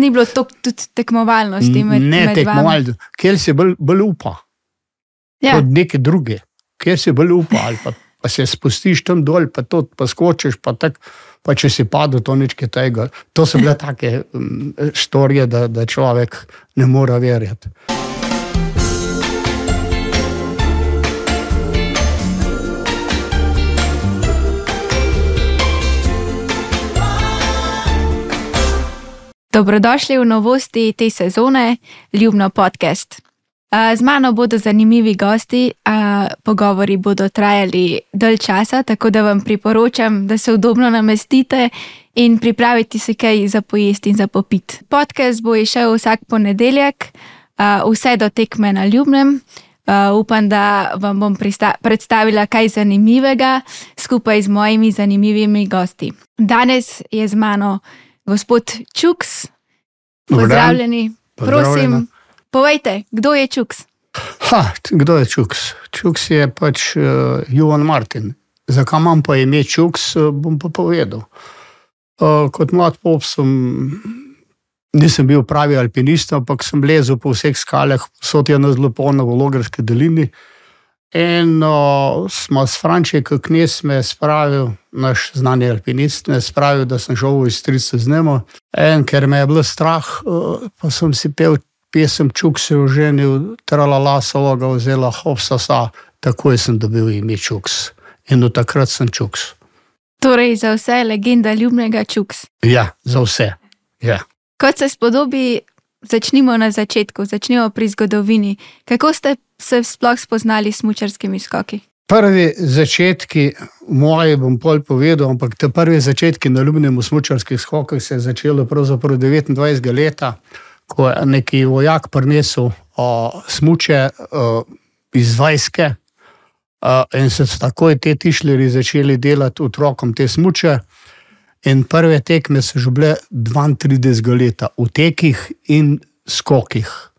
ni bilo to tudi tekmovalnosti med, Ne med vami. tekmovalno, kjer si bolj, bolj upa. Ja. Kot neke druge, kjer si bolj upa. Pa, pa se spustiš tam dol, pa, to, pa skočiš. Pa, tak, pa če si padel, to nič tega. To so bile take mm, štorije, da, da človek ne more verjeti. Dobrodošli v novosti te sezone, Ljubno podcast. Z mano bodo zanimivi gosti, pogovori bodo trajali dalj časa, tako da vam priporočam, da se udobno namestite in pripravite si kaj za pojesti in za popit. Podcast bo išel vsak ponedeljek, vse do tekme na Ljubnem. Uh, upam, da vam bom predstavila kaj zanimivega skupaj z mojimi zanimivimi gosti. Danes je z mano gospod Čuks, pozdravljeni. Prosim, povejte, kdo je Čuks? Ha, kdo je Čuks? Čuks je pač uh, Juan Martin. Zakaj imam pa ime Čuks, uh, bom pa povedal. Uh, kot mlad pop sem, nisem bil pravi alpinist, ampak sem lezel po vseh skalah, so ti na zelo polno v Logarski dolini. In uh, smo s Frančijem, knes me je spravil, naš znani alpinist, me je spravil, da sem šel v Istrico z njim. In ker me je bilo strah, uh, pa sem si pel pesem Čuk se je oženil, tralala sovoga vzela, hopsasa, takoj sem dobil ime Čuks. In od takrat sem Čuks. Torej, za vse legenda ljubnega Čuks. Ja, za vse. Ja. Kot se spodobi, začnimo na začetku, začnimo pri zgodovini. Kako ste se sploh spoznali s smučarskimi skoki? Prvi začetki, moje bom pol povedal, ampak te prvi začetki na ljubnem smučarskih skokih se je začelo pravzaprav 29 leta, ko je neki vojak prinesel o, smuče o, iz vojske o, in so takoj te tišljeri začeli delati otrokom te smuče. In prve tekme so že bile 32 leta, v tekih in skokih.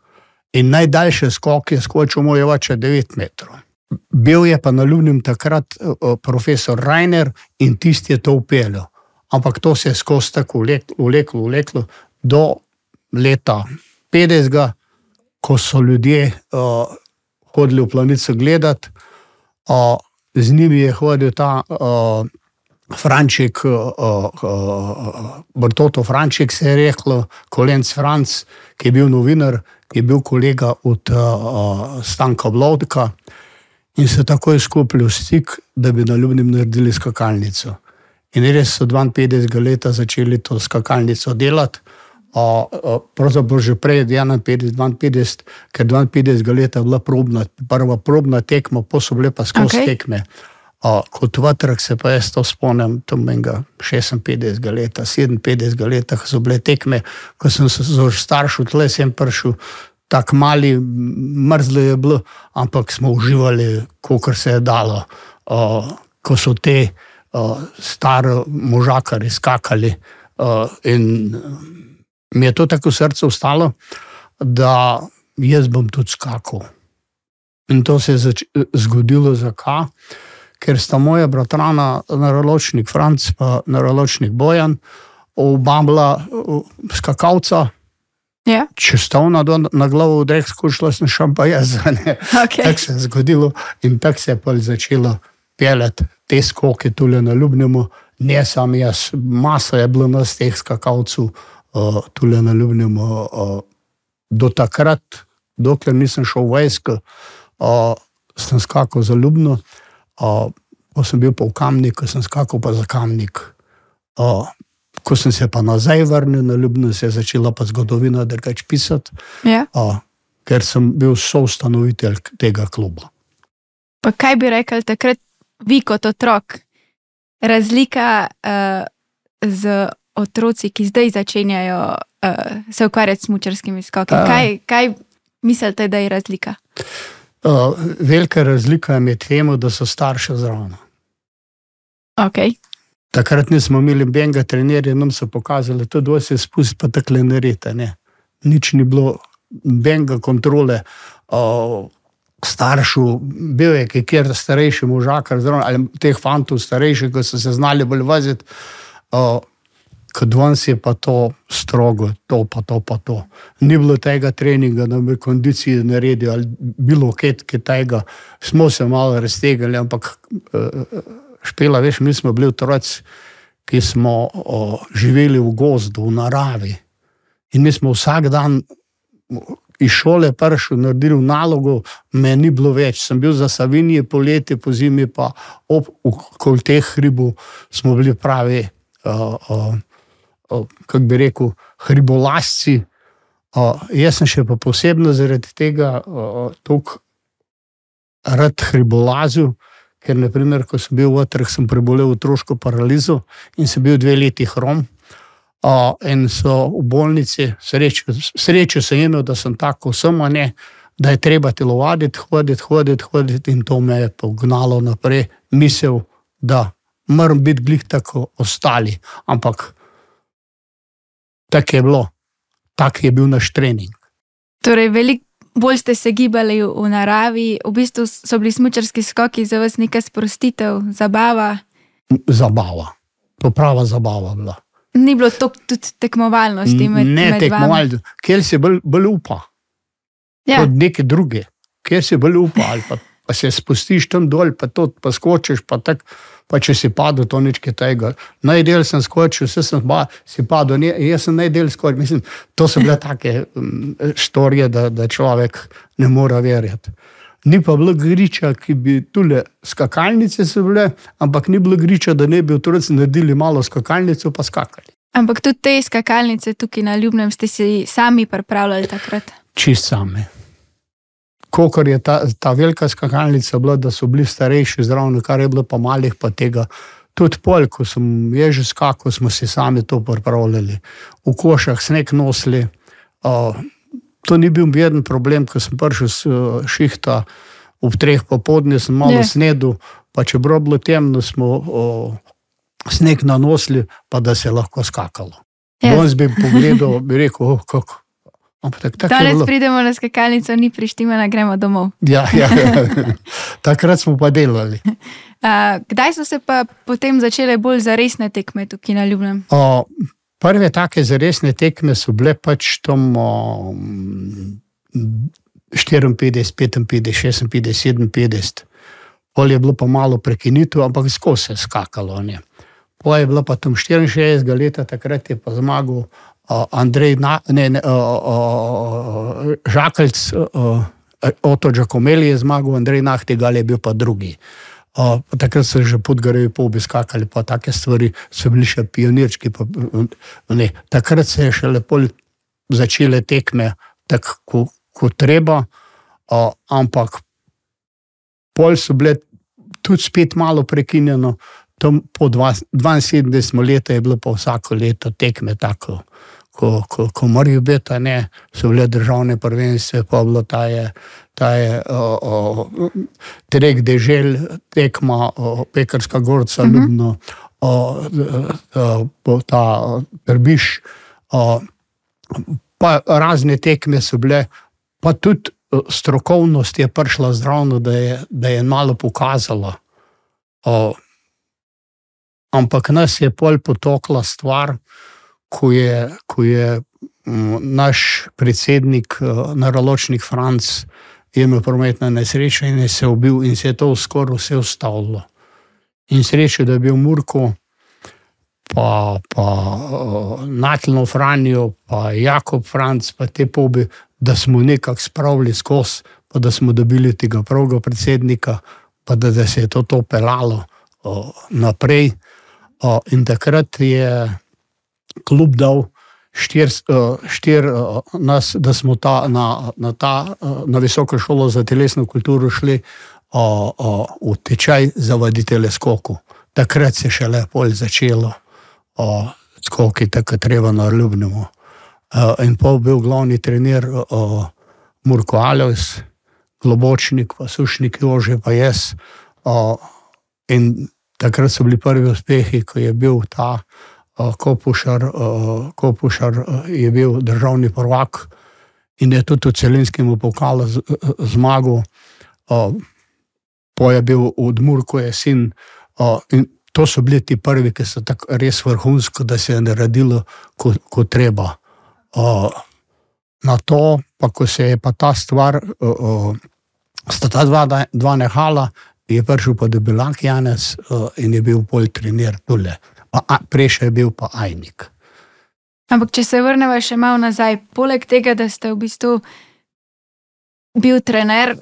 In najdaljše skoke je skočil moj oče 9 metrov. Bil je pa na Ljubnem takrat uh, profesor Rainer in tisti je to upeljal. Ampak to se je skozi tako vleklo, vleklo do leta 50, ko so ljudje uh, hodili v planico gledati. Uh, z njimi je hodil ta uh, Franček, uh, uh, Brtoto Franček se je rekel, Kolenc Franc, ki je bil novinar, je bil kolega od uh, Stanka Blodka in se takoj skupili v stik, da bi na ljubnem naredili skakalnico. In res so 52 leta začeli to skakalnico delati. Uh, uh, pravzaprav že prej, 51, 52, ker 52 leta je bila probna, prva probna tekma, pa so bile pa skozi okay. tekme. Uh, kot vatrak se pa jaz to spomnim, tam menga 56 leta, 57 leta, ko so bile tekme, ko sem se z staršem tle sem prišel, tako mali, mrzlo je bilo, ampak smo uživali, kolikor se je dalo. Uh, ko so te stare možakari skakali uh, in mi je to tako v srcu ostalo, da jaz bom tudi skakal. In to se je zgodilo zakaj? Ker sta moja bratrana, naroločnik Franc in naroločnik Bojan, oba bila uh, skakalca, Ja, če sta ona do- na glavo odreh skušala, sem šel pa jaz. a ne. okay. Tako se je zgodilo in tako se je pa začelo peljati te skoke tule na Ljubnemu. Ne sam jaz, masa je bilo nas teh skakalcev uh, tule na Ljubnemu. Uh, do takrat, dokler nisem šel v vojsko, uh, sem skakal za Ljubno, uh, ko sem bil pa v Kamniku, sem skakal pa za Kamnik. Uh, ko sem se pa nazaj vrnil na Ljubno, se je začela pa zgodovina drugače pisati, ja. uh, ker sem bil soustanovitelj tega kluba. Pa kaj bi rekel takrat, vi kot otrok, razlika uh, z otroci, ki zdaj začenjajo uh, se ukvarjati s smučarskimi skoki? Kaj, kaj mislite, da je razlika? Uh, velika razlika je med tem, da so starši zraven. Okay. Takrat nismo imeli benga trenerja, nam so pokazali, da se spusti, pa tako ne naredi. Ne. Nič ni bilo, benga kontrole. Uh, Staršev, bil je kjer starejši možakar, ali teh fantov starejših, ki so se znali bolj vaziti. Uh, kot danes je pa to strogo, to pa to pa to. Ni bilo tega treninga, da bi kondicije naredili ali bilo kaj tega, smo se malo raztegali, ampak uh, špela, veš, mi smo bili otroci, ki smo uh, živeli v gozdu, v naravi. In mi smo vsak dan iz šole prišli, naredili nalogo, me ni bilo več. Sem bil za Savinije poletje, po zimi pa ob teh hribov smo bili pravi, uh, uh, kako bi rekel, hribolasci. Uh, jaz sem še pa posebno zaradi tega uh, tako rad hribolazil. Ker, naprimer, ko sem bil v Otrh, sem prebolel otroško paralizo in sem bil dve leti hrom in so v bolnici, srečo, srečo sem imel, da sem tako samo ne, da je treba telovaditi, hoditi, hoditi, hoditi in to me je pognalo naprej, misel, da moram biti glih tako ostali. Ampak tako je bilo, tak je bil naš trening. Torej, veliko bolj ste se gibali v naravi, v bistvu so bili smočarski skoki za vas neka sprostitev, zabava. Zabava, to prava zabava bila. Ni bilo to tudi tekmovalnosti med njimi. Ne tekmovalnosti, ker si bolj, bolj upa. Ja. Kot neke druge, ker si bolj upa. Pa, pa se spustiš tam dol, pa to pa skočiš. Pa tak, pa če si padel, to nič tega. Najdel sem skočil, vse sem ba, si padel, ne, jaz sem najdel skočil. Mislim, to so bile take storije, da, da človek ne more verjeti ni pa bilo griča, ki bi tule skakalnice se bile, ampak ni bilo griča, da ne bi otroci naredili malo skakalnico, pa skakali. Ampak tudi te skakalnice tukaj na Ljubnem ste si sami pripravljali takrat? Čist sami. Kokor je ta, ta velika skakalnica bila, da so bili starejši zraven, kar je bilo pa malih, pa tega. Tudi pol, ko sem že skakal, smo si sami to pripravljali. V košah sneg nosili. Uh, to ni bil veren problem, ko sem prišel s uh, šihta ob treh popoldne, sem malo yeah. snedel, pa če bilo bilo temno, smo uh, sneg nanosili, pa da se je lahko skakalo. Danes bi pogledal, bi rekel, oh, kako. Tak, tak Danes pridemo na skakalnico, ni prištima, da gremo domov. Ja, ja, ja. takrat smo pa delali. Uh, kdaj so se pa potem začele bolj zaresne tekme tukaj na Ljubljani? Prve take zaresne tekme so bile pač tam um, 54, 55, 56, 57. Pol je bilo pa malo prekinitev, ampak skozi se je skakalo. Ne. Po je bilo pa tam 64 let, takrat je pa zmagal Andrej, na, ne, ne, uh, Žakalc, uh, Oto Džakomeli je zmagal, Andrej Nahtigal je bil pa drugi. Uh, takrat so že podgoreli, po obiskali, pa take stvari so bili še pionirčki. Pa, ne, takrat se je še lepo začele tekme, tako kot treba, uh, ampak pol so bile tudi spet malo prekinjeno. Tam po 72 letih je bilo pa vsako leto tekme tako ko, ko, ko morajo biti, ne, so bile državne prvenstve, pa bilo ta je, ta je trek dežel, tekma, o, pekarska gorca, uh mhm. -huh. ljubno, o, o, o, ta prbiš. Pa razne tekme so bile, pa tudi strokovnost je prišla zraven, da, da je malo pokazala. O, ampak nas je pol potokla stvar, ko je, ko je mm, naš predsednik, eh, naroločnik Franc, imel prometno nesrečo in se je ubil, in se je to skoraj vse ustavilo. In srečo, da je bil Murko, pa, pa uh, Natalno Franijo, pa Jakob Franc, pa te pobi, da smo nekako spravili skozi, pa da smo dobili tega pravega predsednika, pa da, da se je to, to pelalo uh, naprej. Uh, in takrat je klub dal štir, eh, štir eh, nas, da smo ta, na, na, ta, eh, na visoko šolo za telesno kulturo šli o, o, v tečaj za voditelje skoku. Takrat se je še lepo začelo o, skoki, tako treba na ljubnemu. In pa bil glavni trener o, Murko Aljois, Globočnik, pa Sušnik Jože, pa jaz. O, in takrat so bili prvi uspehi, ko je bil ta. Kopušar, Kopušar je bil državni prvak in je tudi v celinskem pokalu zmagal. Po je bil v Dmurku, je sin. In to so bili ti prvi, ki so tako res vrhunsko, da se je naredilo kot ko treba. Na to, pa ko se je pa ta stvar, sta ta dva, dva nehala, je prišel pa debelak Janes in je bil bolj trener tole. Prej je bil pa Ajnik. Ampak, če se vrnemo še malo nazaj, poleg tega, da ste v bistvu bil trener,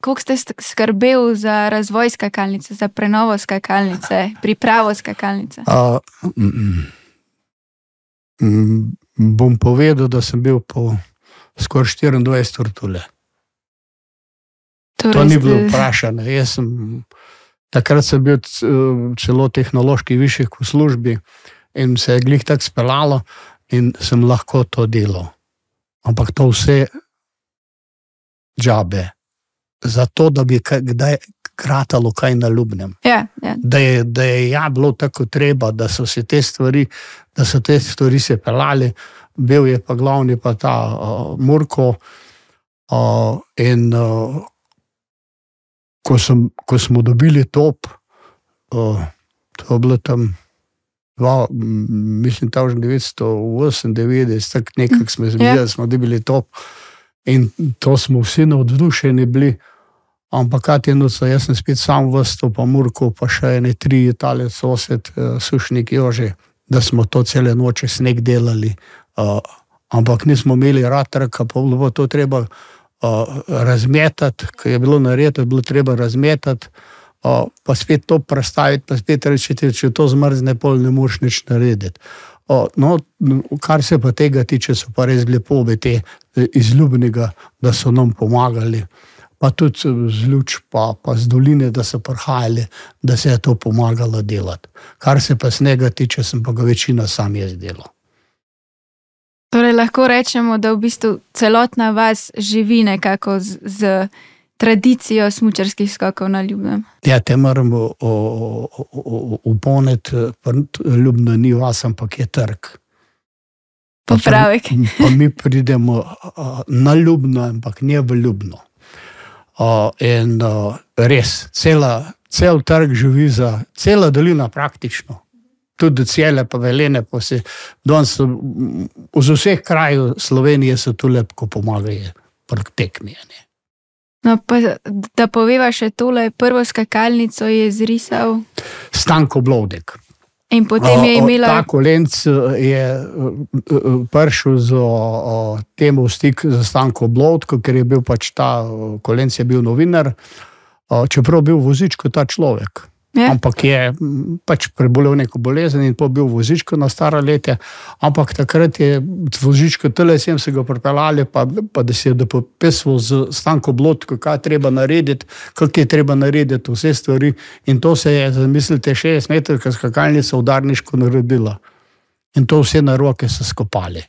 kako ste skrbeli za razvoj skakalnice, za prenovo skakalnice, pripravo skakalnice? Uh, mm, mm, bom povedal, da sem bil po skoraj 24 ur tole. Torej to ni bilo vprašanje. Takrat sem bil celo tehnološki višek v službi in se je glih tako speljalo, in sem lahko to delal. Ampak to vse džabe zato, da bi kdaj kratalo kaj na ljubnem. Ja, ja. Da, je, da je ja bilo tako treba, da so se te stvari, da so te stvari se pelali, bil je pa glavni pa ta uh, Murko. Uh, in uh, ko, sem, ko smo dobili top, uh, to je bilo tam. Dva, mislim, da je 998, tako nekako smo zmedili, ja. da smo dobili top. In to smo vsi navdušeni bili. Ampak kaj je noč, jaz sem spet sam vrsto, pa Murko, pa še ene tri italije, sosed, uh, sušnik Jože, da smo to cele noče sneg delali. Uh, ampak nismo imeli ratrka, pa bilo to treba uh, razmetati, ker je bilo narejeno, je bilo treba razmetati, uh, pa spet to prestaviti, pa spet reči, če to zmrzne, pol ne moreš nič narediti. O, no, kar se pa tega tiče, so pa res lepo biti izljubnega, da so nam pomagali pa tudi z luč, pa, pa z doline, da so prihajali, da se je to pomagalo delati. Kar se pa snega tiče, sem pa ga večina sam jaz delal. Torej, lahko rečemo, da v bistvu celotna vas živi nekako z, z tradicijo smočarskih skokov na ljubnem. Ja, te moramo uponeti, ljubno ni vas, ampak je trg. Popravek. Pa, pa mi pridemo na ljubno, ampak ne v ljubno. Uh, in uh, res, cela, cel trg živi za celo dolino, praktično. Tudi cele, pa velene, pa se danes, v vseh krajih Slovenije so tu lepo pomagali, tekmije. No, pa, da poveva še tole, prvo skakalnico je zrisal. Stanko Blodek. In potem je imela. Ta kolenc eh, je eh, eh, prišel z tem v stik z Stanko Blodko, ker je bil pač ta kolenc je bil novinar, čeprav je bil vozičko ta človek. Je. Ampak je pač prebolel neko bolezen in bil vozičko na stara leta. Ampak takrat je vozičko telesem se ga pripeljali, pa, pa da se je dopisal z stanko blotko, kaj treba narediti, kako je treba narediti vse stvari. In to se je, zamislite, 60 metrov skakalnica udarniško naredila. In to vse na roke so skopali.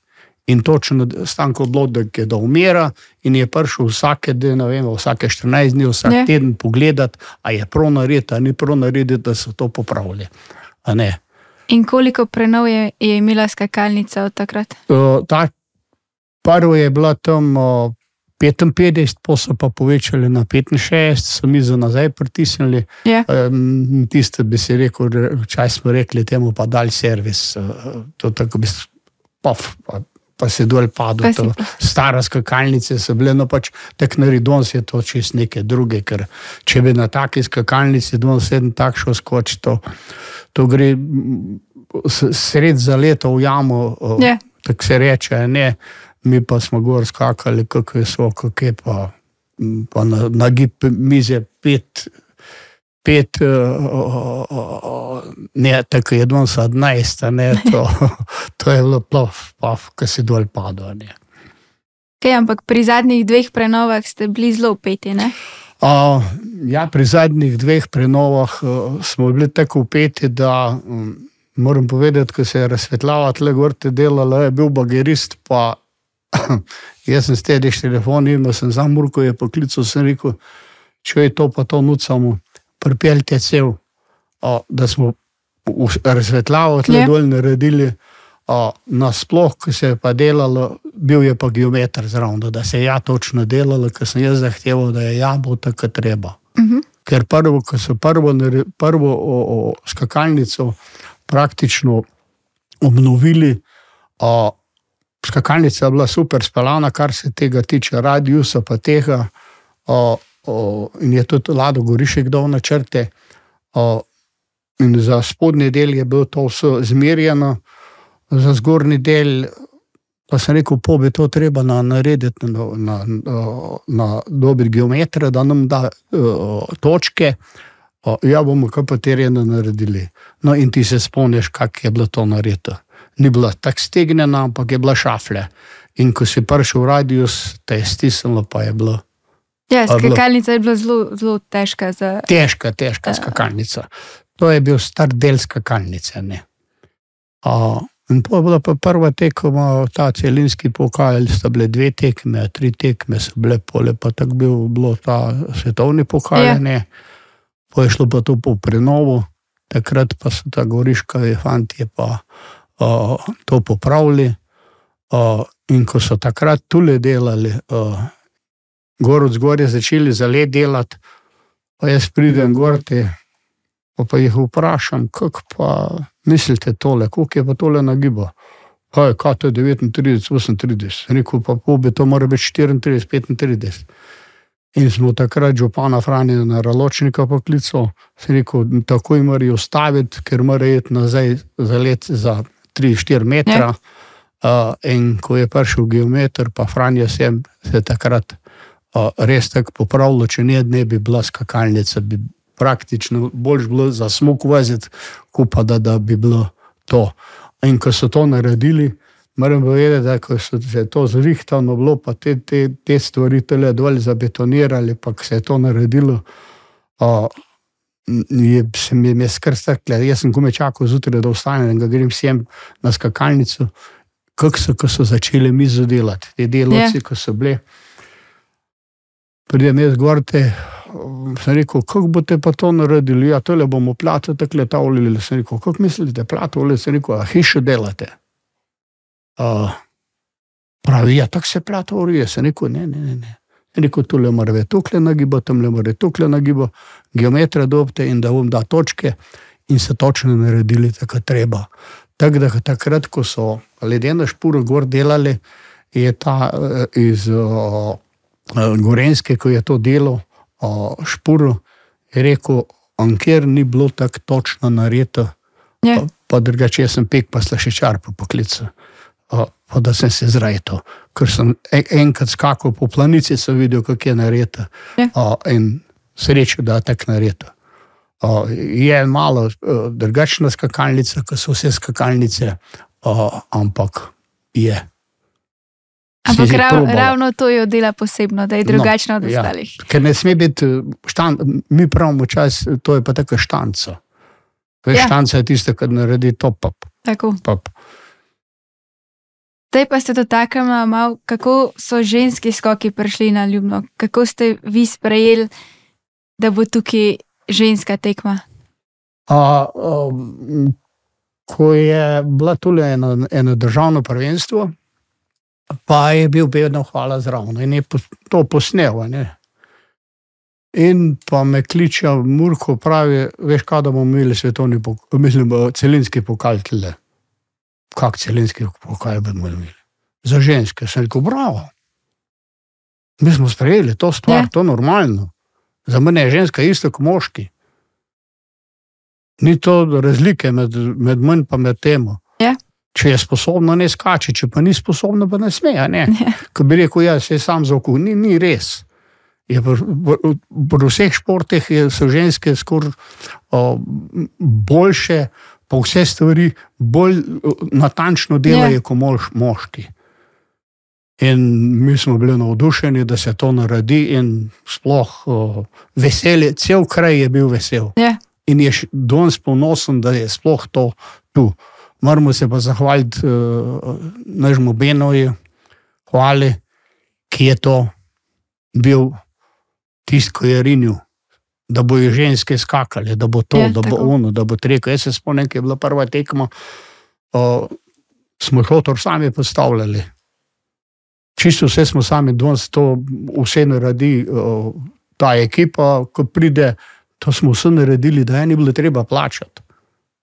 In točno stanko blodek je, da umira in je prišel vsake, ne vem, vsake 14 dni, vsak ne. teden pogledati, a je prav narediti, a ni prav narediti, da so to popravili. In koliko prenov je, je imela skakalnica od takrat? Uh, ta prvo je bila tam uh, 55, pa so pa povečali na 65, so mi za nazaj pritisnili. Yeah. Um, tiste bi si rekel, čaj smo rekli temu, pa dal servis. Uh, to tako bi spof pa se dol padlo. Stara skakalnice so bile, no pač tak naredon se je to čez neke druge, ker če bi na taki skakalnici dol sedem tak šel skoči, to, to gre sred za leto v jamo, yeah. tako se reče, ne, mi pa smo gor skakali, kako je so, kako je pa, pa na, na gib mize pet pet, uh, ne, tako je danes 11, ne, to, to je bilo plov, ki si dol padal. Okay, ampak pri zadnjih dveh prenovah ste bili zelo upeti. Uh, ja, pri zadnjih dveh prenovah uh, smo bili tako upeti, da um, moram povedati, ko se je razsvetljala tle gorte delala, je bil bagerist, pa jaz sem stediš telefon, imel sem za Murko, je poklical, sem rekel, če je to pa to nucamo pripeljte cel, o, da smo razsvetljavo tle dol naredili. Nasploh, ko se je pa delalo, bil je pa geometer zraven, da se je ja točno delalo, ker sem jaz zahteval, da je ja bo tako treba. Uh mhm. -huh. Ker prvo, ko so prvo, prvo o, o, skakalnico praktično obnovili, o, skakalnica je bila super speljana, kar se tega tiče, radiusa pa tega. O, o, in je tudi Lado Gorišek dal na črte. O, in za spodnji del je bilo to vse zmerjeno, za zgornji del pa sem rekel, po bi to treba na, narediti na, na, na, na dobi geometra, da nam da uh, točke. O, ja, bomo kar pa terjeno naredili. No, in ti se spomniš, kako je bilo to narejeno. Ni bila tako stegnjena, ampak je bila šafle. In ko si prišel v radius, te je stisnilo, pa je bilo Ja, skakalnica je bila zelo, zelo težka. Za... težka, težka skakalnica. To je bil star del skakalnice. ne. A, In to je bila pa prva tekma, ta celinski pokal, sta bile dve tekme, tri tekme so bile, pole pa tako bil, bilo ta svetovni pokal. Ja. Ja. Po je šlo pa to po prenovu, takrat pa so ta goriška fanti pa a, to popravili. A, in ko so takrat tule delali, a, gor od zgoraj začeli za led delati, pa jaz pridem gor te, pa, pa jih vprašam, kako pa mislite tole, koliko je pa tole nagibo. Kaj, kaj to je 39, 38, rekel pa po bi to mora biti 34, 35. In smo takrat župana Franja na Raločnika poklical, sem rekel, takoj morajo ustaviti, ker morajo iti nazaj za let za 3-4 metra. Uh, in ko je prišel geometer, pa Franja sem se takrat res tako popravilo, če ne, ne bi bila skakalnica, bi praktično bolj bilo za smog voziti, kot pa da, da bi bilo to. In ko so to naredili, moram povedati, da ko so se to zrihtano bilo, pa te, te, te stvari tele dol zabetonirali, pa se je to naredilo. Uh, Je, se mi je skrstakle, jaz sem kome čakal zjutraj, da vstanem in grem sem na skakalnico, kako so, ko so začeli mizo delati, ti delavci, Ja. ko so bili. Pridem jaz gor, te, sem rekel, kako boste pa to naredili, ja, tole bomo plato tako letavljali, sem rekel, kako mislite, plato, ali sem rekel, a hišo delate. Uh, pravi, ja, tako se plato urije, sem rekel, ne, ne, ne. ne. Rekel, tole mora biti tukle nagibo, tam le mora tukle nagibo, geometra dobte in da bom da točke in se točno naredili tako treba. Tako da takrat, ko so ledeno špuro gor delali, je ta eh, iz eh, Gorenske, ko je to delo o, špuro, je rekel, ankjer ni bilo tako točno nareto, Ja. pa, pa drugače jaz sem pek pa slašečar po poklicu. O, Pa da sem se zrajal, ker sem en- enkrat skakal po planici, sem videl, kako je narejeno. Ja. O, In srečo, da je tako narejeno. Je malo drugačna skakalnica, kot so vse skakalnice, ampak je. Ampak rav, ravno to jo dela posebno, da je No, drugačna od ja. ostalih. Ker ne sme biti, štan, mi pravimo čas, to je pa tako štanca. Veš, Ja. ja. Štanca je tista, ki naredi top up. Tako. up. Zdaj pa se dotaknemo malo, kako so ženski skoki prišli na ljubno. Kako ste vi sprejeli, da bo tukaj ženska tekma? A, um, ko je bila tu eno, eno državno prvenstvo, pa je bil vedno hvala zraven in je to posnel. ne. In pa me kliče Murko, pravi, veš, kaj da bomo imeli svetovni, pok- mislim, eh, celinski pokal tle. Kak celinski pokal bomo imeli? Za ženske, sem rekel, bravo. Mi smo sprejeli to stvar, Ja. ja. to je normalno. Za mene je ženska isto kot moški. Ni to razlike med, med manj in med temo. Če je sposobna, ne skače, če pa ni sposobna, pa ne sme. a Ne? Ja. Ko bi rekel, ja, se sam za oko, ni, ni res. Je pri, pri, vseh športih je- so ženske skoraj boljše, pa vse stvari bolj natančno delajo Ja. kot mož, moški. In mi smo bili navdušeni, da se to naredi, in sploh o, veselje, cel kraj je bil vesel. Ja. In je danes ponosen, da je sploh to tu. Moramo se pa zahvaliti uh, našemu Benoju, hvali, ki je to bil tisti, ki je rinil, da bojo ženske skakale, da bo to, Ja, ja, da bo tako. ono, da bo treko. Jaz se spomnim, ki je bila prva tekma, uh, smo šotor sami postavljali. Čisto vse smo sami, danes to vse naredi uh, ta ekipa, ko pride, To smo vse naredili, da je ni bilo treba plačati.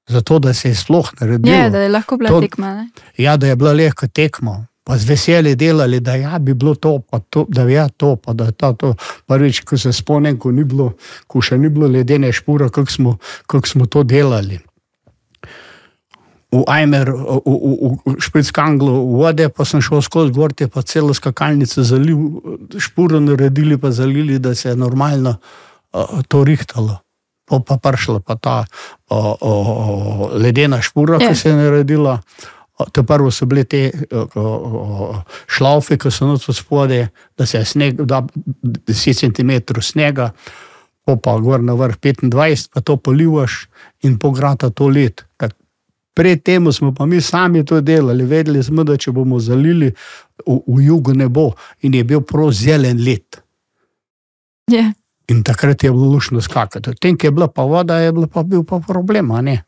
Zato, da se je sploh naredilo. Ja, da je lahko bila To- tekma. Ne? Ja, da je bila lahko tekmo, pa z veseljem delali, da ja, bi bilo to, pa to, da je to, pa da je ta to. Prvič, ko se spomnim, ko, ni bilo, ko še ni bilo ledene špore, kako smo, kak smo to delali. V Ajmer, v, v, v Špickanglu vode, pa sem šel skozi gorte, pa celo skakalnico zaliv, špuro naredili, pa zalili, da se je normalno uh, to rihtalo. Pa pa prišla pa ta o, o, o, ledena špura, Ja. ki se je naredila. To prvo so bile te šlaufe, ki so noč spode, da se je sneg, da 10 cm snega, pa pa gor na vrh 25, pa to polivaš in pograta to let. Tak, Pred tem smo pa mi sami to delali, vedeli smo, da če bomo zalili, v, v jugu ne bo in je bil prav zelen let. Ja. In takrat je bilo lušno skakati. Tem, ki je bila pa voda, je bil pa, bil pa problem, a ne.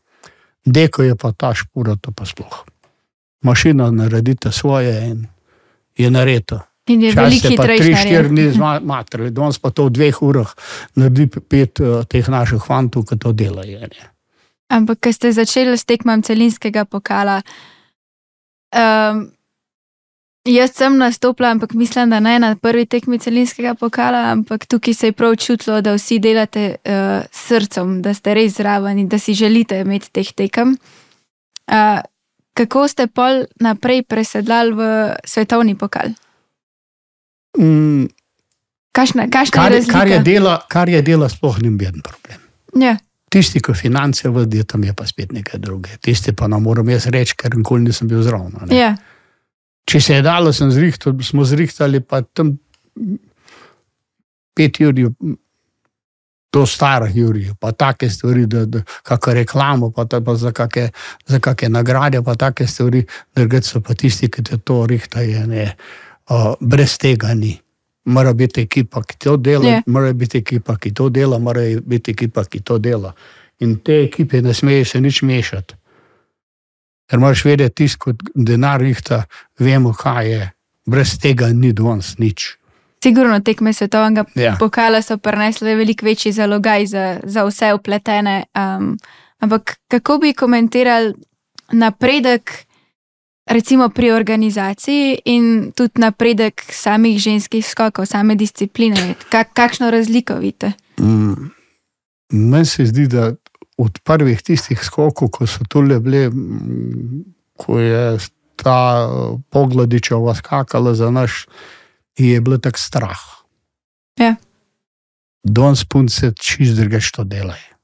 Deko je pa ta špura, to pa sploh. Mašina naredite svoje in je naredo. In je veliko hitrejši. 3-4 dni zmatrali, danes pa to v dveh urah naredi pet uh, teh naših fantov, ki to delajo. Ne. Ampak, ko ste začeli s tekmom celinskega pokala, um, jaz sem nastopila, ampak mislim, da ne na prvi tekmi celinskega pokala, ampak tukaj se je prav čutilo, da vsi delate uh, srcem, da ste res zraven in da si želite imeti teh tekem. Uh, kako ste pol naprej presedlali v svetovni pokal? Mm, Kašna, kašna kar, je je- kar, je razlika? dela, kar je dela, sploh ni bil problem. Ja, Tisti, ki finance vodijo, tam je pa spet nekaj drugega. Tisti pa ne morem jaz reči, ker nikoli nisem bil zraven. a ne. Ja, Če se je dalo, sem zrihtal, smo zrihtali pa tam pet jurjev, do starih jurjev, pa take stvari, da, da kakšno reklamo, pa, ta, pa za, kakšne, za kakšne nagrade, pa take stvari, drugače so pa tisti, ki te to rihtajo, ne, uh, brez tega ni. Mora biti ekipa, ki to dela, Ja. yeah. mora biti ekipa, ki to dela, mora biti ekipa, ki to dela. In te ekipe ne smejo se nič mešati. Ker moraš vedeti, tisti, kot denar rihta, vemo, kaj je. Brez tega ni danes nič. sigurno tekme svetovnega Ja. pokala so prinesle veliko večji zalogaj za, za vse upletene. Um, ampak kako bi komentirali napredek, recimo pri organizaciji in tudi napredek samih ženskih skokov, same discipline? Kak, kakšno razliko vidite? Mm, Meni se zdi, da od prvih tistih skokov, ko so tu le bile, mm, ko je ta eh, pogladičeva skakala za naš, je bilo tako strah. Ja. Danes punce čist drugače to delajo,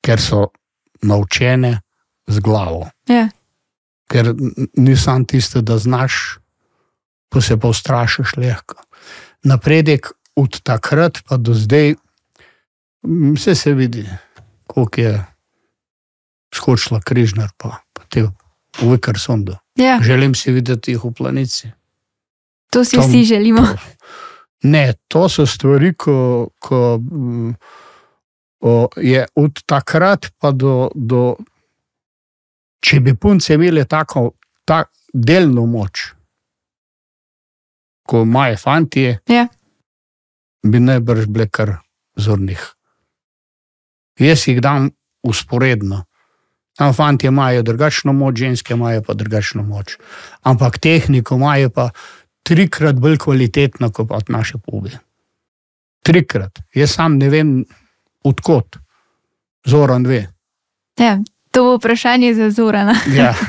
ker so naučene z glavo. Ja, ker ni samo tisto, da znaš, pa se pa ustrašiš lahko. Napredek od takrat pa do zdaj, vse se vidi, koliko je skočila križnar, pa, pa te v Vikersundu. ja, Želim si videti jih v planici. to si Tom- vsi želimo. Ne, to so stvari, ko, ko mm, o, je od takrat pa do, do. Če bi punce imele tako ta delno moč, kot imajo fantje, Ja. bi najbrž bile kar zornih. Jaz jih dam usporedno. Tam fanti imajo drugačno moč, ženske imajo pa drugačno moč. Ampak tehniko imajo pa trikrat bolj kvalitetno kot pa naše pube. Trikrat. Jaz sam ne vem, odkot. Zoran ve. Ja, to bo vprašanje za Zorana. Ja.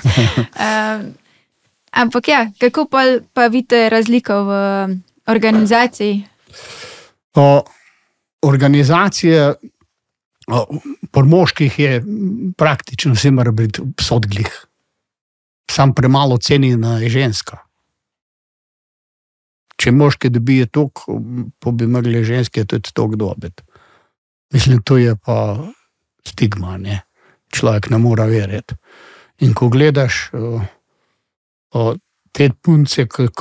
Um, ampak ja, kako pa, pa vidite razliko v organizaciji? O, organizacije o, pri moških je praktično vse mora biti sodglih. Sam premalo cenjena je ženska. Če moški dobijo toliko, pa bi mogli ženske tudi toliko dobiti. Mislim, to je pa stigma, ne? človek ne more verjeti. In ko gledaš o, o, te punce, ko,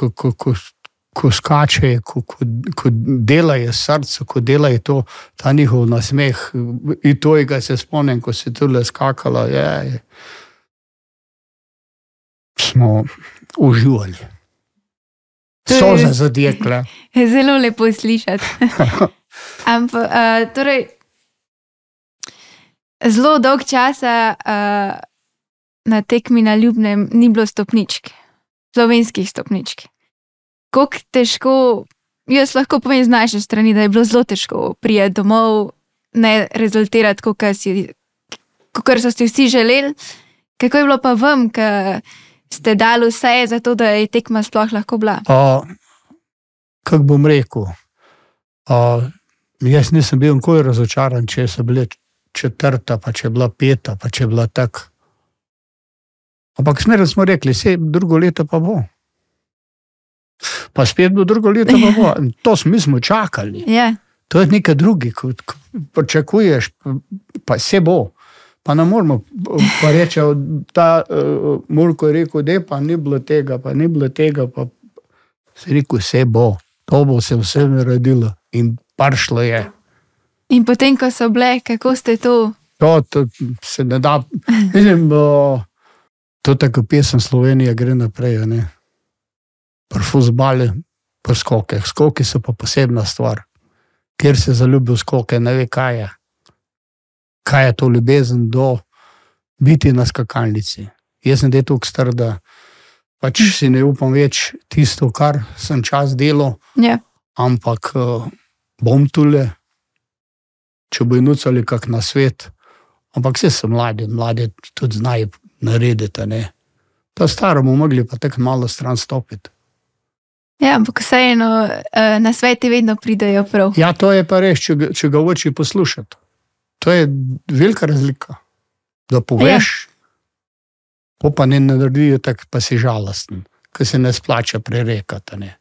ko, ko, ko, ko ko, ko delajo srce, ko delajo to, ta njihov nasmeh. In to, ga se spomnim, ko si tu le skakala, je, je. smo uživali. Je- So za zadekle. Je zelo lepo slišati. Ampak, uh, torej, zelo dolg časa uh, na tekmi na Ljubnem ni bilo stopničk, slovenskih stopničk. Kako težko, jaz lahko povem z naše strani, da je bilo zelo težko prijeti domov, ne rezultirati, kot so si vsi želeli, kako je bilo pa vam, ki ste dali vse za to, da je tekma sploh lahko bila? Kako bom rekel? A, jaz nisem bil nikoli razočaran, če so bile četrta, pa če je bila peta, pa če je bila tako. Ampak smer smo rekli, vse drugo leto pa bo. Pa spet bo drugo leto bo. To smo, smo čakali. Yeah. To je nekaj drugega, kot pričakuješ, pa se bo. Pa ne moramo pa reči, da je uh, Mulko rekel, da pa ni bilo tega, pa ni bilo tega. Pa se rekel, vse bo, to bo se vse naredilo in paršlo je. In potem, ko so bile, kako ste to? To, to se ne da. Mislim, bo, to je tako pesem Slovenije, gre naprej. Pri fuzbali, pri skokih. Skoki so pa posebna stvar. Ker se zaljubi v skoke, ne ve, kaj je. Kaj je to ljubezen do biti na skakalnici. Jaz sem tukaj star, da pač si ne upam več tisto, kar sem čas delal. Yeah. Ampak uh, bom tule, če bo nucali kak na svet. Ampak vse so mladi, mladi tudi znajo narediti. Ne? To staro bomo mogli pa tako malo stran stopiti. Ja, ampak vseeno uh, na sveti vedno pridejo prav. Ja, to je pa res, če, če ga hočeš poslušati. To je velika razlika. Da poveš, ja. pa ne naredijo tako, pa si žalosten, ker se ne splača prerekati. Ne.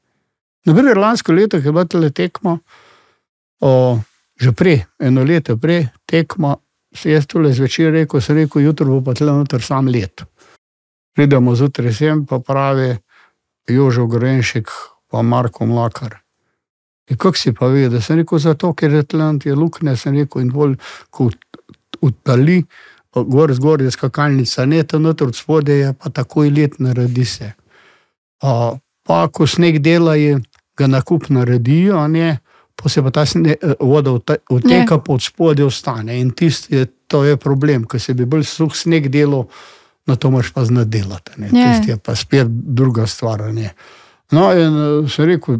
Naprimer, lansko leto je bilo tekmo, o, že prej, eno leto prej, tekmo, se jaz tole zvečer rekel, sem rekel, jutro bo pa tle noter sam let. Pridemo zjutraj sem, pa pravi Jožo Gorenšek, pa Marko Mlakar. In kako si pa vedel, sem rekel, zato ker je Atlant, je luknja, sem rekel, in bolj kot utali, gor zgor je skakalnica, ne ta noter od spode je, pa takoj let naredi se. A, pa ko sneg delajo, ga nakup naredijo, a ne, pa se pa ta sne, voda ute- uteka, pod spode ostane. In tisti je, to je problem, ker se bi bolj suh sneg delal, na to moraš pa znati delati. Ja. Tisti je pa spet druga stvar. ne. No, in eh, sem rekel,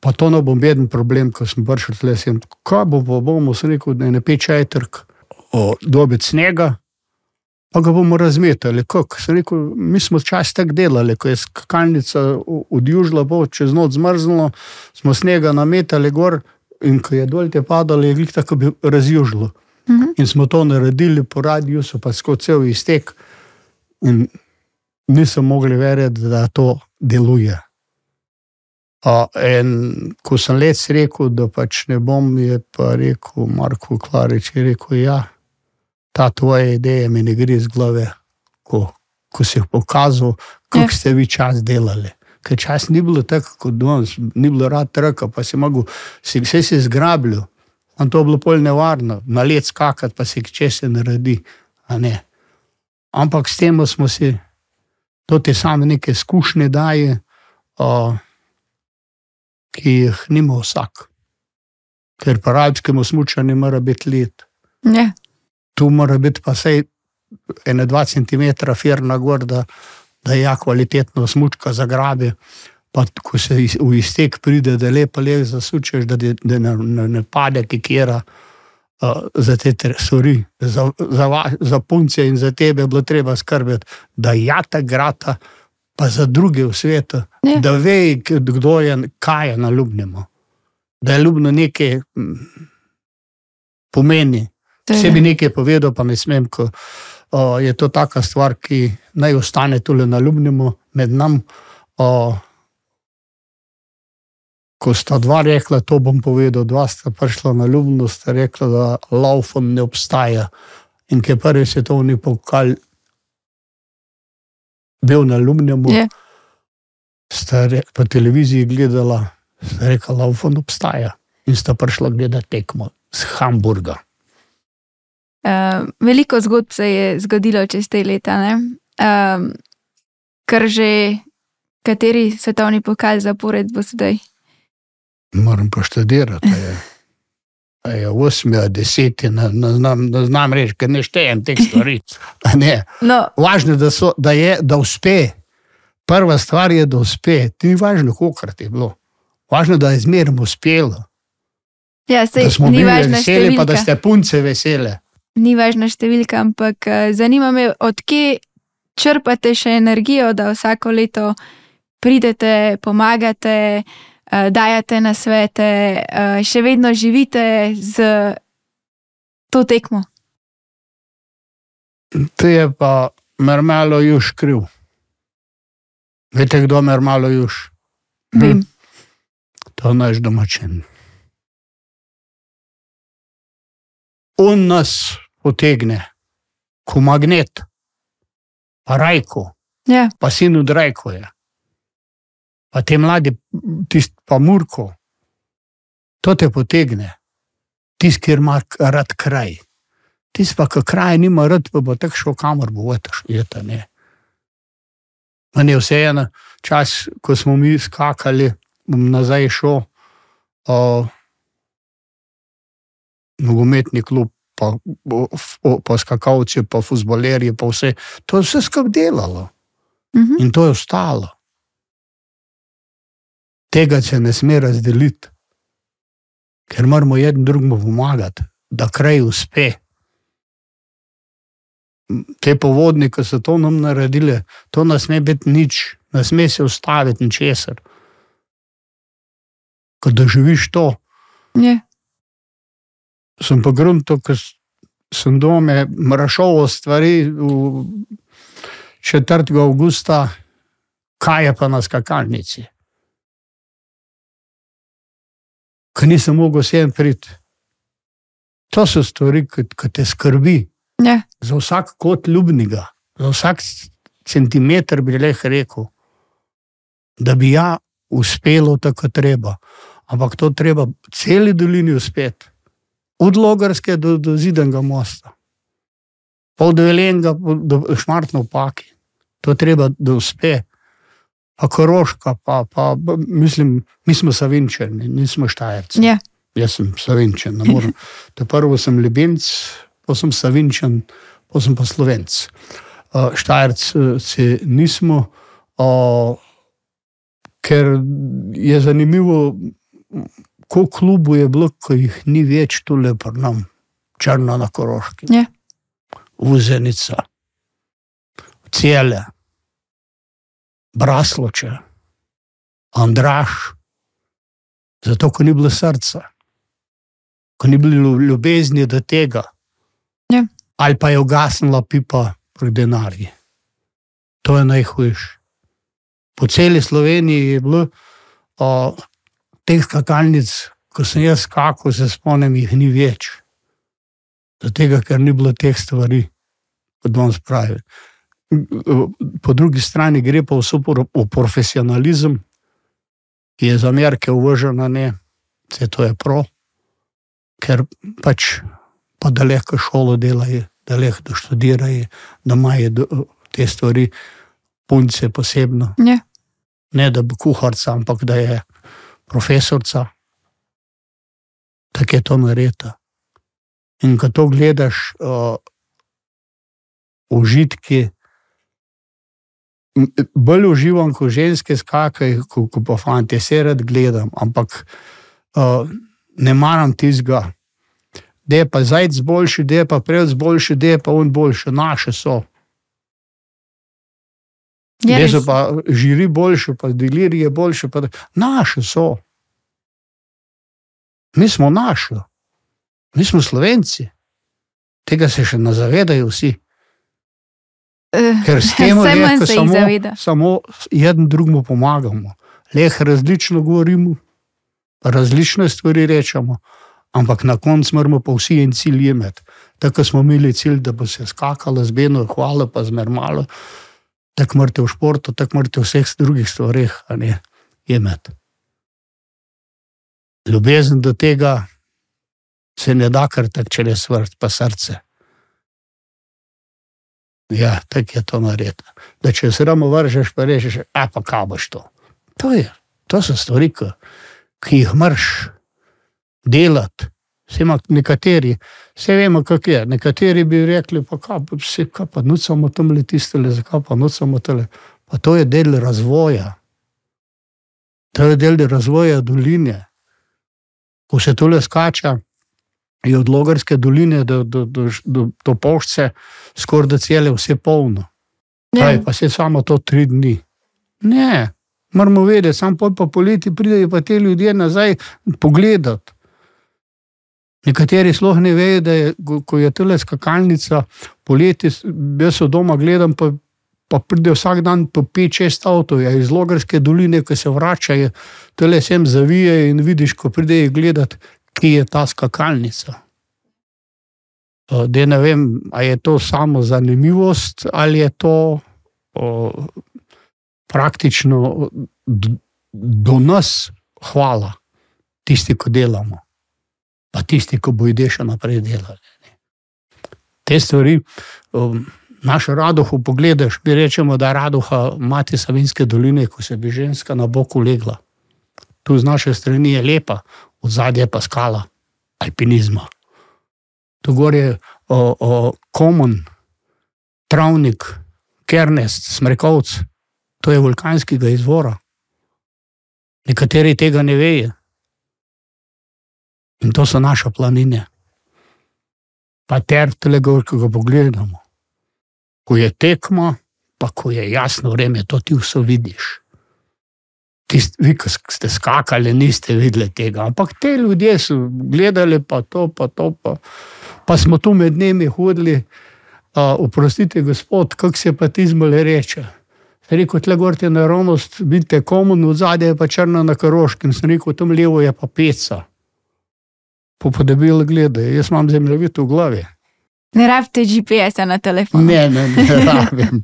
pa to ne bom veden problem, ko sem prišel tle, sem, kaj bo, pa bomo, sem rekel, da je ne pečaj trg, dobiti snega, pa ga bomo razmetali. Kako? Sem rekel, mi smo čas tako delali, ko je skakalnica odjužila, bo čez noč zmrznilo, smo snega nametali gor in ko je dol te padalo, je glih tako bi razjužilo. Mhm. In smo to naredili po radiju, so pa skozi cel iztek in nisem mogli verjeti, da to deluje. A, in ko sem let rekel, da pač ne bom, je pa rekel Marko Klarič, je rekel, ja, ta tvoja ideja mi ne gre iz glave, ko, ko si pokazal, kako Ja. ste vi čas delali. Ker čas ni bilo tako kot danes, ni bilo rad trka, pa si mogel, si vse si zgrabil. In to je bilo pol nevarno, na let skakati, pa se če se naredi. a ne. Ampak s tem smo si, to ti same neke izkušnje daje, o, ki jih nima vsak. Ker pa rajskemu smučanju mora biti let. Ja. Tu mora biti pa vsaj 1-2 cm firna gor, da, da ja kvalitetno smučka zagrabi. Pa ko se v iztek pride, da lepo le zasučeš, da, ti- da ne, ne, ne pade kikera. Uh, za te stvari, za, za, va- za punce in za tebe je bilo treba skrbeti, da ja ta grata, pa za druge v svetu, Ja. da ve, kdo je, kaj je na ljubnemu. Da je ljubno nekaj mm, pomeni. To je- Vse bi nekaj povedal, pa ne smem, ko o, je to taka stvar, ki naj ostane tukaj na ljubnemu med nami. Ko sta dva rekla, to bom povedal, dva sta prišla na ljubno, sta rekla, da laufom ne obstaja. In ki je prvi svetovni pokal bil na ljubnemu, Ja. sta re, po televiziji gledala, sta rekla, laufom obstaja. In sta prišla gledati tekmo z Hamburga. Uh, veliko zgodb se je zgodilo čez te leta, um, kar že kateri svetovni pokal zapored bo sedaj. Moram pa študirati. a je. je osmi, deseti, ne, ne, znam, ne znam reči, ker ne štejem teh stvari. Ne. No, Važno je, da, so, da, je, da uspe. Prva stvar je, da uspe. Ni važno, koliko je bilo. Važno je, da je zmerno uspelo. ja, sej, Da smo bili veseli, pa da številka. ste punce vesele. Ni važna številka, ampak eh, zanima me, odkje črpate še energijo, da vsako leto pridete, pomagate, eh, dajete na svete, eh, še vedno živite z to tekmo. To je pa mermalo juž kriv. Veste, kdo je mermalo juž? Vem. To je naš domačin. On nas potegne, ko magnet, pa rajko, Ja, pa sin od rajko je. Pa te mladi, tisti pa murko, to te potegne, tisti, ki ima rad kraj. Tisti pa, ki kraj nima rad, pa bo tako šel kamor bo vetaš, je ta ne. Meni je vseeno, čas, ko smo mi skakali, bom nazaj šel, o, nogometni klub, pa, o, o, pa skakalci, pa fuzbolerji, pa vse. To je vse skup delalo mhm. in to je ostalo. Tega se ne sme razdeliti, ker moramo jedni drugemu pomagati, da kraj uspe. Te povodnike so to nam naredili, to ne sme biti nič, ne sme se ustaviti ničesar. Ko doživiš to, ja. sem pa grunto, ker sem doma mrašoval stvari v 4. avgusta, kaj je pa na skakalnici. Ker nisem mogel sem priti. To so stvari, ki ki te skrbi ja. za vsak kot ljubnega, za vsak centimeter bi lahko rekel, da bi ja uspelo tako treba. Ampak to treba celi dolini uspeti, od Logarske do, do Zidenega mosta, pa od Velenga do Šmartna v Paki. To treba, da uspe. Pa Koroška, pa, pa mislim, mi smo Savinčani, nismo Štajerci. ja. Jaz sem Savinčen, ne morem. To prvo sem Ljubimc, pa sem Savinčen, pa sem pa Slovenc. Uh, Štajerci nismo, uh, ker je zanimivo, koliko klubov je bilo, ki jih ni več tu lepo nam, črno na Koroški. Ja. Uzenica, Cele, Brasloče, Andraš, zato ko ni bilo srca, ko ni bilo ljubezni do tega. Ja. Ali pa je ugasnila pipa pri denarju. To je najhujše. Po celi Sloveniji je bilo o, teh skakalnic, ko sem jaz skakal, se spomnim, jih ni več. Zato, ker ni bilo teh stvari, kot danes pravi. Po drugi strani gre pa vse v profesionalizem, ki je za Amerike uvržena, ne, vse to je pro, ker pač pa da lahko šolo delajo, da lahko študirajo, da imajo te stvari, punce posebno. Ja. Ne da bi kuharca, ampak da je profesorca. Tako je to narejeno. In ko to gledaš, uh, užitki, bolj uživam, ko ženske skakajo, ko, ko pa fanti, vse rad gledam, ampak uh, ne maram tizga. Da je pa zajec boljši, da je pa prevz boljši, da je pa on boljši, naše so. Da res. so pa žiri boljši, pa delirije boljši, pa naše so. Mi smo naši, mi smo slovenci. Tega se še ne zavedajo vsi. Eh, Ker s tem lahko samo, zaveda. samo en drugemu pomagamo. Leh različno govorimo, različne stvari rečemo, ampak na koncu moramo pa vsi en cilj imeti. Tako smo imeli cilj, da bo se skakalo z Beno, hvala pa zmermalo. Tako morate v športu, tako morate v vseh drugih stvareh a ne, imeti. Ljubezen do tega se ne da kar tako čez vrt, pa srce. Ja, tako je to narediti. Da če se ramo vržeš, pa rečeš, a pa kaj boš to. To, je, to so stvari, ki, ki jih moraš delati, Vse ima nekateri, vse vemo, kako je. Nekateri bi rekli, pa kaj, pa vse, kaj pa nucamo tam le tistele, zakaj pa nucamo tele. Pa to je del razvoja. To je del razvoja doline. Ko se tole skača, je od Logarske doline do, do, do, do, do Pošče skoraj da cele vse polno. Ja. Kaj, pa se samo to tri dni. Ne, moramo vedeti, samo pol pa poleti pridejo pa te ljudje nazaj pogledati. Nekateri sploh ne vejo, da je, ko- je tole skakalnica, poleti, jaz so doma gledam, pa, pa pride vsak dan po 5-6 avtov, ja, iz Logarske doline, ki se vračajo, tole sem zavije in vidiš, ko pridejo gledati, kje je ta skakalnica. O, Da ne vem, ali je to samo zanimivost ali je to o, praktično do, nas hvala, tisti, ki delamo, pa tisti, ki bodo še naprej delali. Te stvari, um, naš raduh, pogledaš, mi rečemo, da je raduha mati Savinske doline, ko se bi ženska na boku legla. Tu z naše strani je lepa, od zadje pa skala alpinizma. Tu gor je o, o, Komun, Travnik, Kernest, Smrekovc, to je vulkanskega izvora. Nekateri tega ne vejo. In to so naše planine. Pa ter tega, ko ga pogledamo. Ko je tekma, pa ko je jasno vreme, to ti vse vidiš. Tist, vi, ki ste skakali, niste videli tega, ampak te ljudje so gledali, pa to, pa to. Pa, pa smo tu med njimi hodili, uh, oprostite, gospod, kako se pa ti zmole reče. Sem rekel, tle gor je naravnost, vidite, komun od zadaj je pa črna na karoškem, sem rekel, tam levo je pa peca. Po podebili gledaj, jaz imam zemljevid v glavi. Ne rabite GPS-a na telefonu. Ne, ne, ne rabim.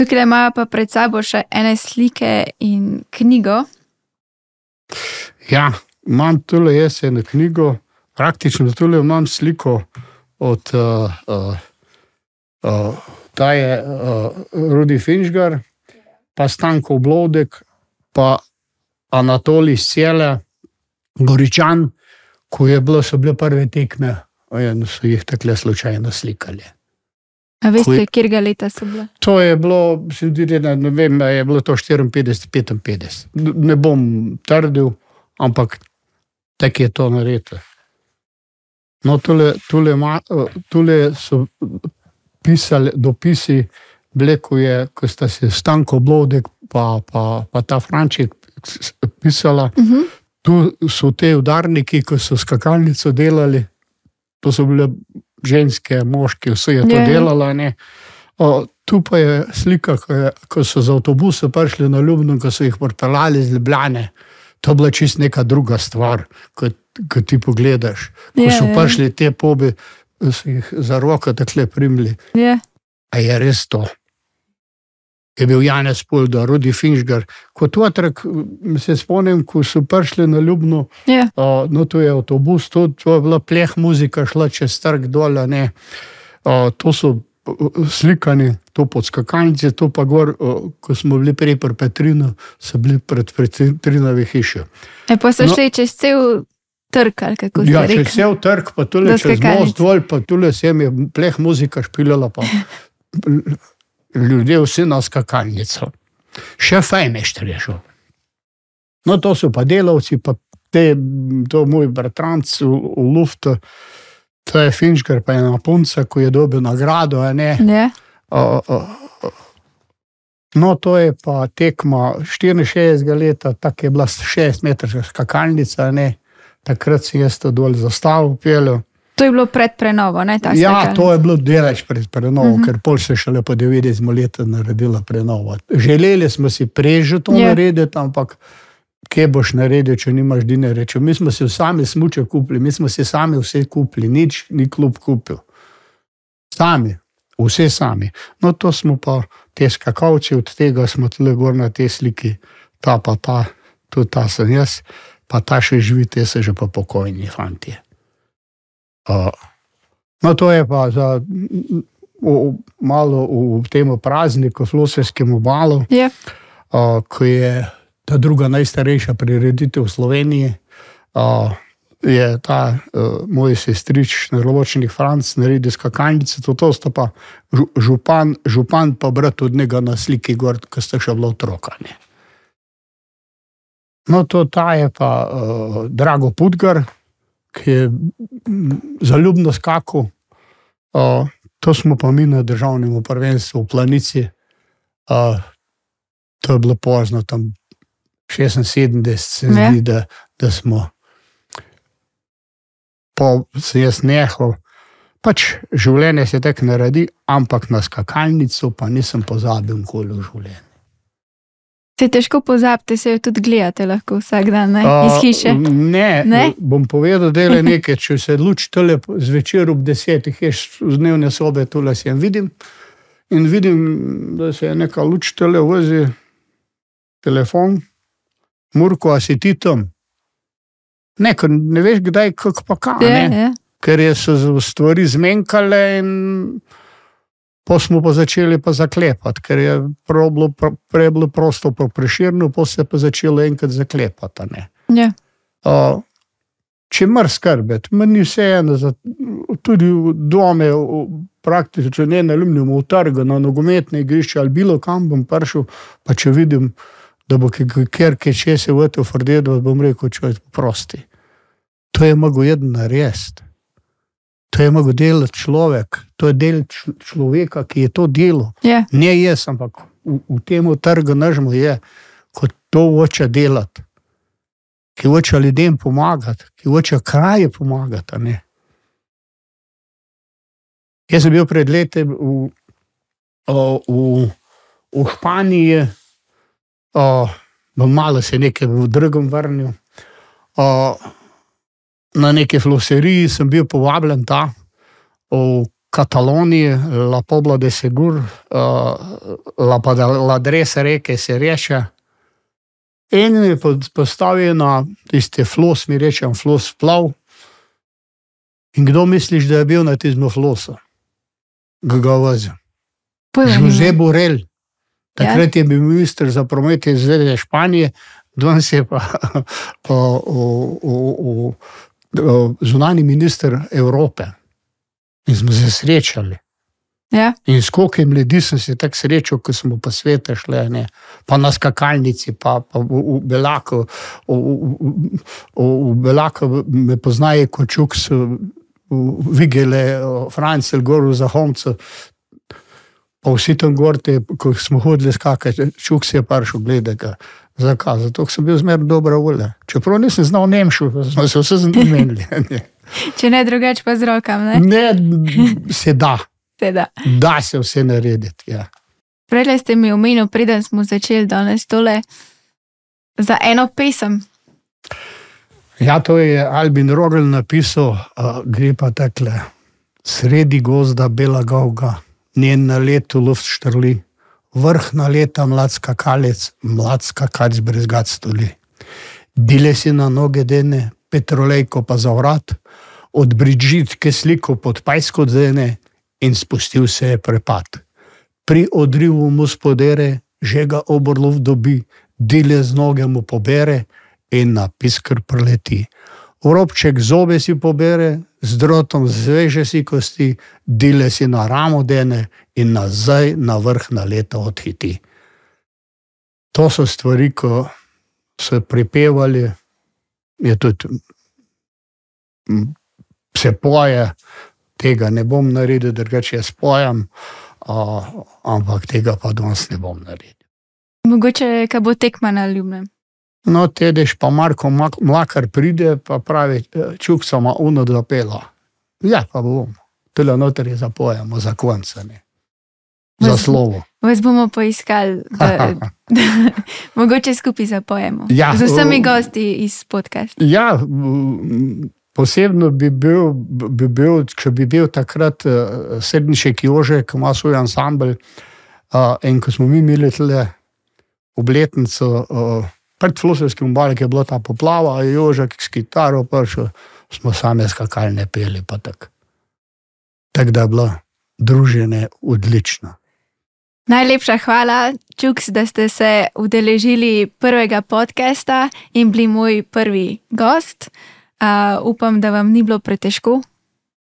Tukaj imajo pa pred sabo še ene slike in knjigo. Ja, imam tole jaz eno knjigo, praktično tole imam sliko od, uh, uh, uh, ta je uh, Rudi Finžgar, pa Stanko Blodek, pa Anatolij Sjele, Goričan, ko je bilo, so bile prve tekme, in so jih takle slučajno slikali. A veste, Ko je- kjer ga leta so bile? To je bilo, se mi zdi, da ne vem, a je bilo to 54, 55. N- Ne bom trdil, ampak tako je to naredilo. No, tule, tule, ma- tule so pisali dopisi, bile, ko, je, ko sta se Stanko Blodek pa, pa, pa ta Franček pisala. Uh -huh. Tu so te udarniki, ki so skakalnico delali, to so bile ženske, moški, vse je to Ja, ja. delala. ne. O, tu pa je slika, ko, je, ko so z avtobusa prišli na Ljubno, ko so jih pripeljali iz Ljubljane. To je bila čist neka druga stvar, kot ko ti pogledaš. Ko Ja, so ja. prišli te pobi, so jih za roko tako primili. Ja. A je res to? Je bil Janez Pulda, Rudi Finžgar. Kot otrok se spomnim, ko so prišli na Ljubno, Ja. O, no, to je avtobus, to, to je bila pleh muzika, šla čez trg dol. to so o, slikani, to pod skakalnice, to pa gor, o, ko smo bili prej pri Petrinu, so bili pred Petrinovi hiši. E, pa so No. šli čez cel trg, kako ste Ja, če rekli. vse v trg, pa tule Do čez most dol, pa tule sem je pleh muzika špilala, pa ljudje vsi na skakalnico. Še fajmeš rešil. No, to so pa delavci, pa te, to moj bratranc v, v Luftu, to je Finšker, pa je ena punca, ko je dobil nagrado. ne. Ja. O, o, o. No, to je pa tekma 64 let, tako je bila 6 metrska skakalnica. ne. Takrat si jaz to dol zastavil, pelil. To je bilo pred prenovo, ne ta Ja, skakalnica. to je bilo delač pred prenovo, uh Mhm. -huh. ker pol se šele po 90 letih naredila prenova. Želeli smo si prej že to Ja. yeah. narediti, ampak kje boš naredil, če nimaš dinarja. Mi smo si sami smuče kupili, mi smo si sami vse kupili, nič ni klub kupil. Sami, vse sami. No, to smo pa te skakalci, od tega smo tudi gor na tej sliki, ta pa ta, tudi ta sem jaz, pa ta še živi, te so že pa pokojni fanti. Uh, no, to je pa za m, v, malo v tem prazniku, Flosovskem obalu, Ja. uh, ko je ta druga najstarejša prireditev v Sloveniji. Uh, je ta uh, moj sestrič, neročnik Franc, naredil skakalnice, to, to sta pa žu, župan, župan pa brat od njega na sliki, gor, ki sta še bila otroka. Ne. No, to ta je pa uh, Drago Pudgar, ki je zaljubno skakal. Uh, to smo pa mi na državnem prvenstvu v Planici. Uh, to je bilo pozno, tam 76, se zdi, da, da smo pa se jaz nehal. Pač življenje se tako naredi, ampak na skakalnico pa nisem pozabil nikoli v življenju. Se težko pozabite, se jo tudi gledate lahko vsak dan ne? iz hiše. Uh, ne, Ne? bom povedal, da je nekaj. Če se luč tole zvečer ob desetih, ješ z dnevne sobe, tole se vidim. In vidim, da se je neka luč tole vozi, telefon, Murko, a si ti tam. Ne, ne veš, kdaj, kako pa kaj. Je, ne. je. Ker je so stvari zmenkale, in pa smo pa začeli pa zaklepati, ker je bilo, pr- prej bilo prosto po preširnu, pa se je pa začelo enkrat zaklepati. ne. Ja. Uh, če mrz skrbeti, meni vseeno, tudi v dome, praktično ne na ljubnem, v trgu, na nogometne igrišče ali bilo kam bom prišel, pa če vidim, da bo kjer kaj če se v to frdedo, bom rekel, če je prosti. To je mogo jedno narediti. To je mogo delati človek, to je del človeka, ki je to delo. Ja. Ne jaz, ampak v, v tem trgu nažmo je, kot to hoče delati, ki hoče ljudem pomagati, ki hoče kraje pomagati. ne. Jaz sem bil pred leti v, v, v Španiji, o, bom malo se nekaj v drugem vrnil. O, na neki floseriji sem bil povabljen ta v Kataloniji, La Pobla de Segur, uh, La Padres reke se reče. En mi postavil na tiste flos, mi rečem, flos plav. In kdo misliš, da je bil na tistem flosu? Ga nimam. Jose Borel. Takrat je bil ministr za promet iz Zveze Španije, danes je pa, pa o, o, o, zunani minister Evrope. In smo se srečali. Ja. In s koliko ljudi sem se tako srečal, ko smo po svetu šli, ne? pa na skakalnici, pa, pa v, v Belaku. V, v, v, v Belaku me poznajo kot čuk, so videli Francel, gor za Homco. Pa vsi tam gorte, ko smo hodili skakati, čuk se je prišel gledati. Zakaj? Zato ker sem bil zmerno dobra volja. Čeprav nisem znal nemško, smo se vse zmenili. Če ne drugače, pa z rokami. Ne, se da, Teda. da se vse narediti. Ja. Prej ste mi omenili, preden smo začeli danes tole, za eno pesem. Ja, to je Albin Rogel napisal, uh, gre pa takle. Sredi gozda bela gavga, njen na letu luft štrli, vrh na leta mlad skakalec, mlad skakalec brez gad stoli. Dile si na noge dene, petrolejko pa za vrat, od bridžitke sliko pod pajsko dene in spustil se je prepad. Pri odrivu mu spodere, že ga obrlov dobi, dile z noge mu pobere in na piskr preleti. Robček zobe si pobere, z drotom zveže si kosti, dile si na ramo dene in nazaj na vrh na leta odhiti. To so stvari, ko so pripevali, je tudi se poje, tega ne bom naredil, drugače jaz pojem, a, ampak tega pa danes ne bom naredil. Mogoče, kaj bo tekma na ljubnem. No, tedeš pa Marko Mlakar pride, pa pravi, čuk samo uno zapela. Ja, pa bom. Tele noter je zapojemo za konca, ne. Za slovo. Vas bomo poiskali, da, da mogoče skupaj zapojemo. Ja, Z vsemi gosti iz podcasta. Ja, posebno bi bil, bi bil, če bi bil takrat uh, Srednjišek Jože, ki ima svoj ansambl. Uh, in ko smo mi imeli tle obletnico uh, pred Flosovskim obaljem, ki je bila ta poplava, je Jožek s kitaro prišel, smo same skakalne peli. pa Tako tak, da je bilo druženje odlično. Najlepša hvala, Čuks, da ste se udeležili prvega podcasta in bili moj prvi gost. Uh, upam, da vam ni bilo pretežko.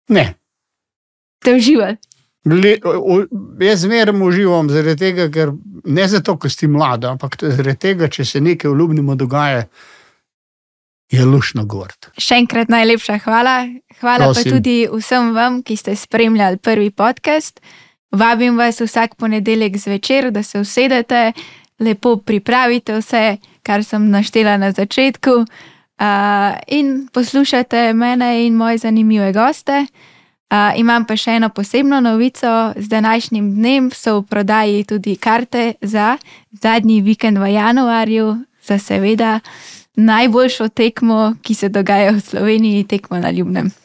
Ne. Ste uživali? Le, o, jaz zmeraj uživam, zaradi tega, ker ne zato, ker si mlada, ampak zaradi tega, če se nekaj v ljubnemu dogaja, je lušno govoriti. Še enkrat najlepša hvala. Hvala Prosim. pa tudi vsem vam, ki ste spremljali prvi podcast. Vabim vas vsak ponedeljek zvečer, da se usedete, lepo pripravite vse, kar sem naštela na začetku, uh, in poslušate mene in moje zanimive goste. Uh, imam pa še eno posebno novico. Z današnjim dnem so v prodaji tudi karte za zadnji vikend v januarju, za seveda najboljšo tekmo, ki se dogaja v Sloveniji, tekmo na Ljubnem.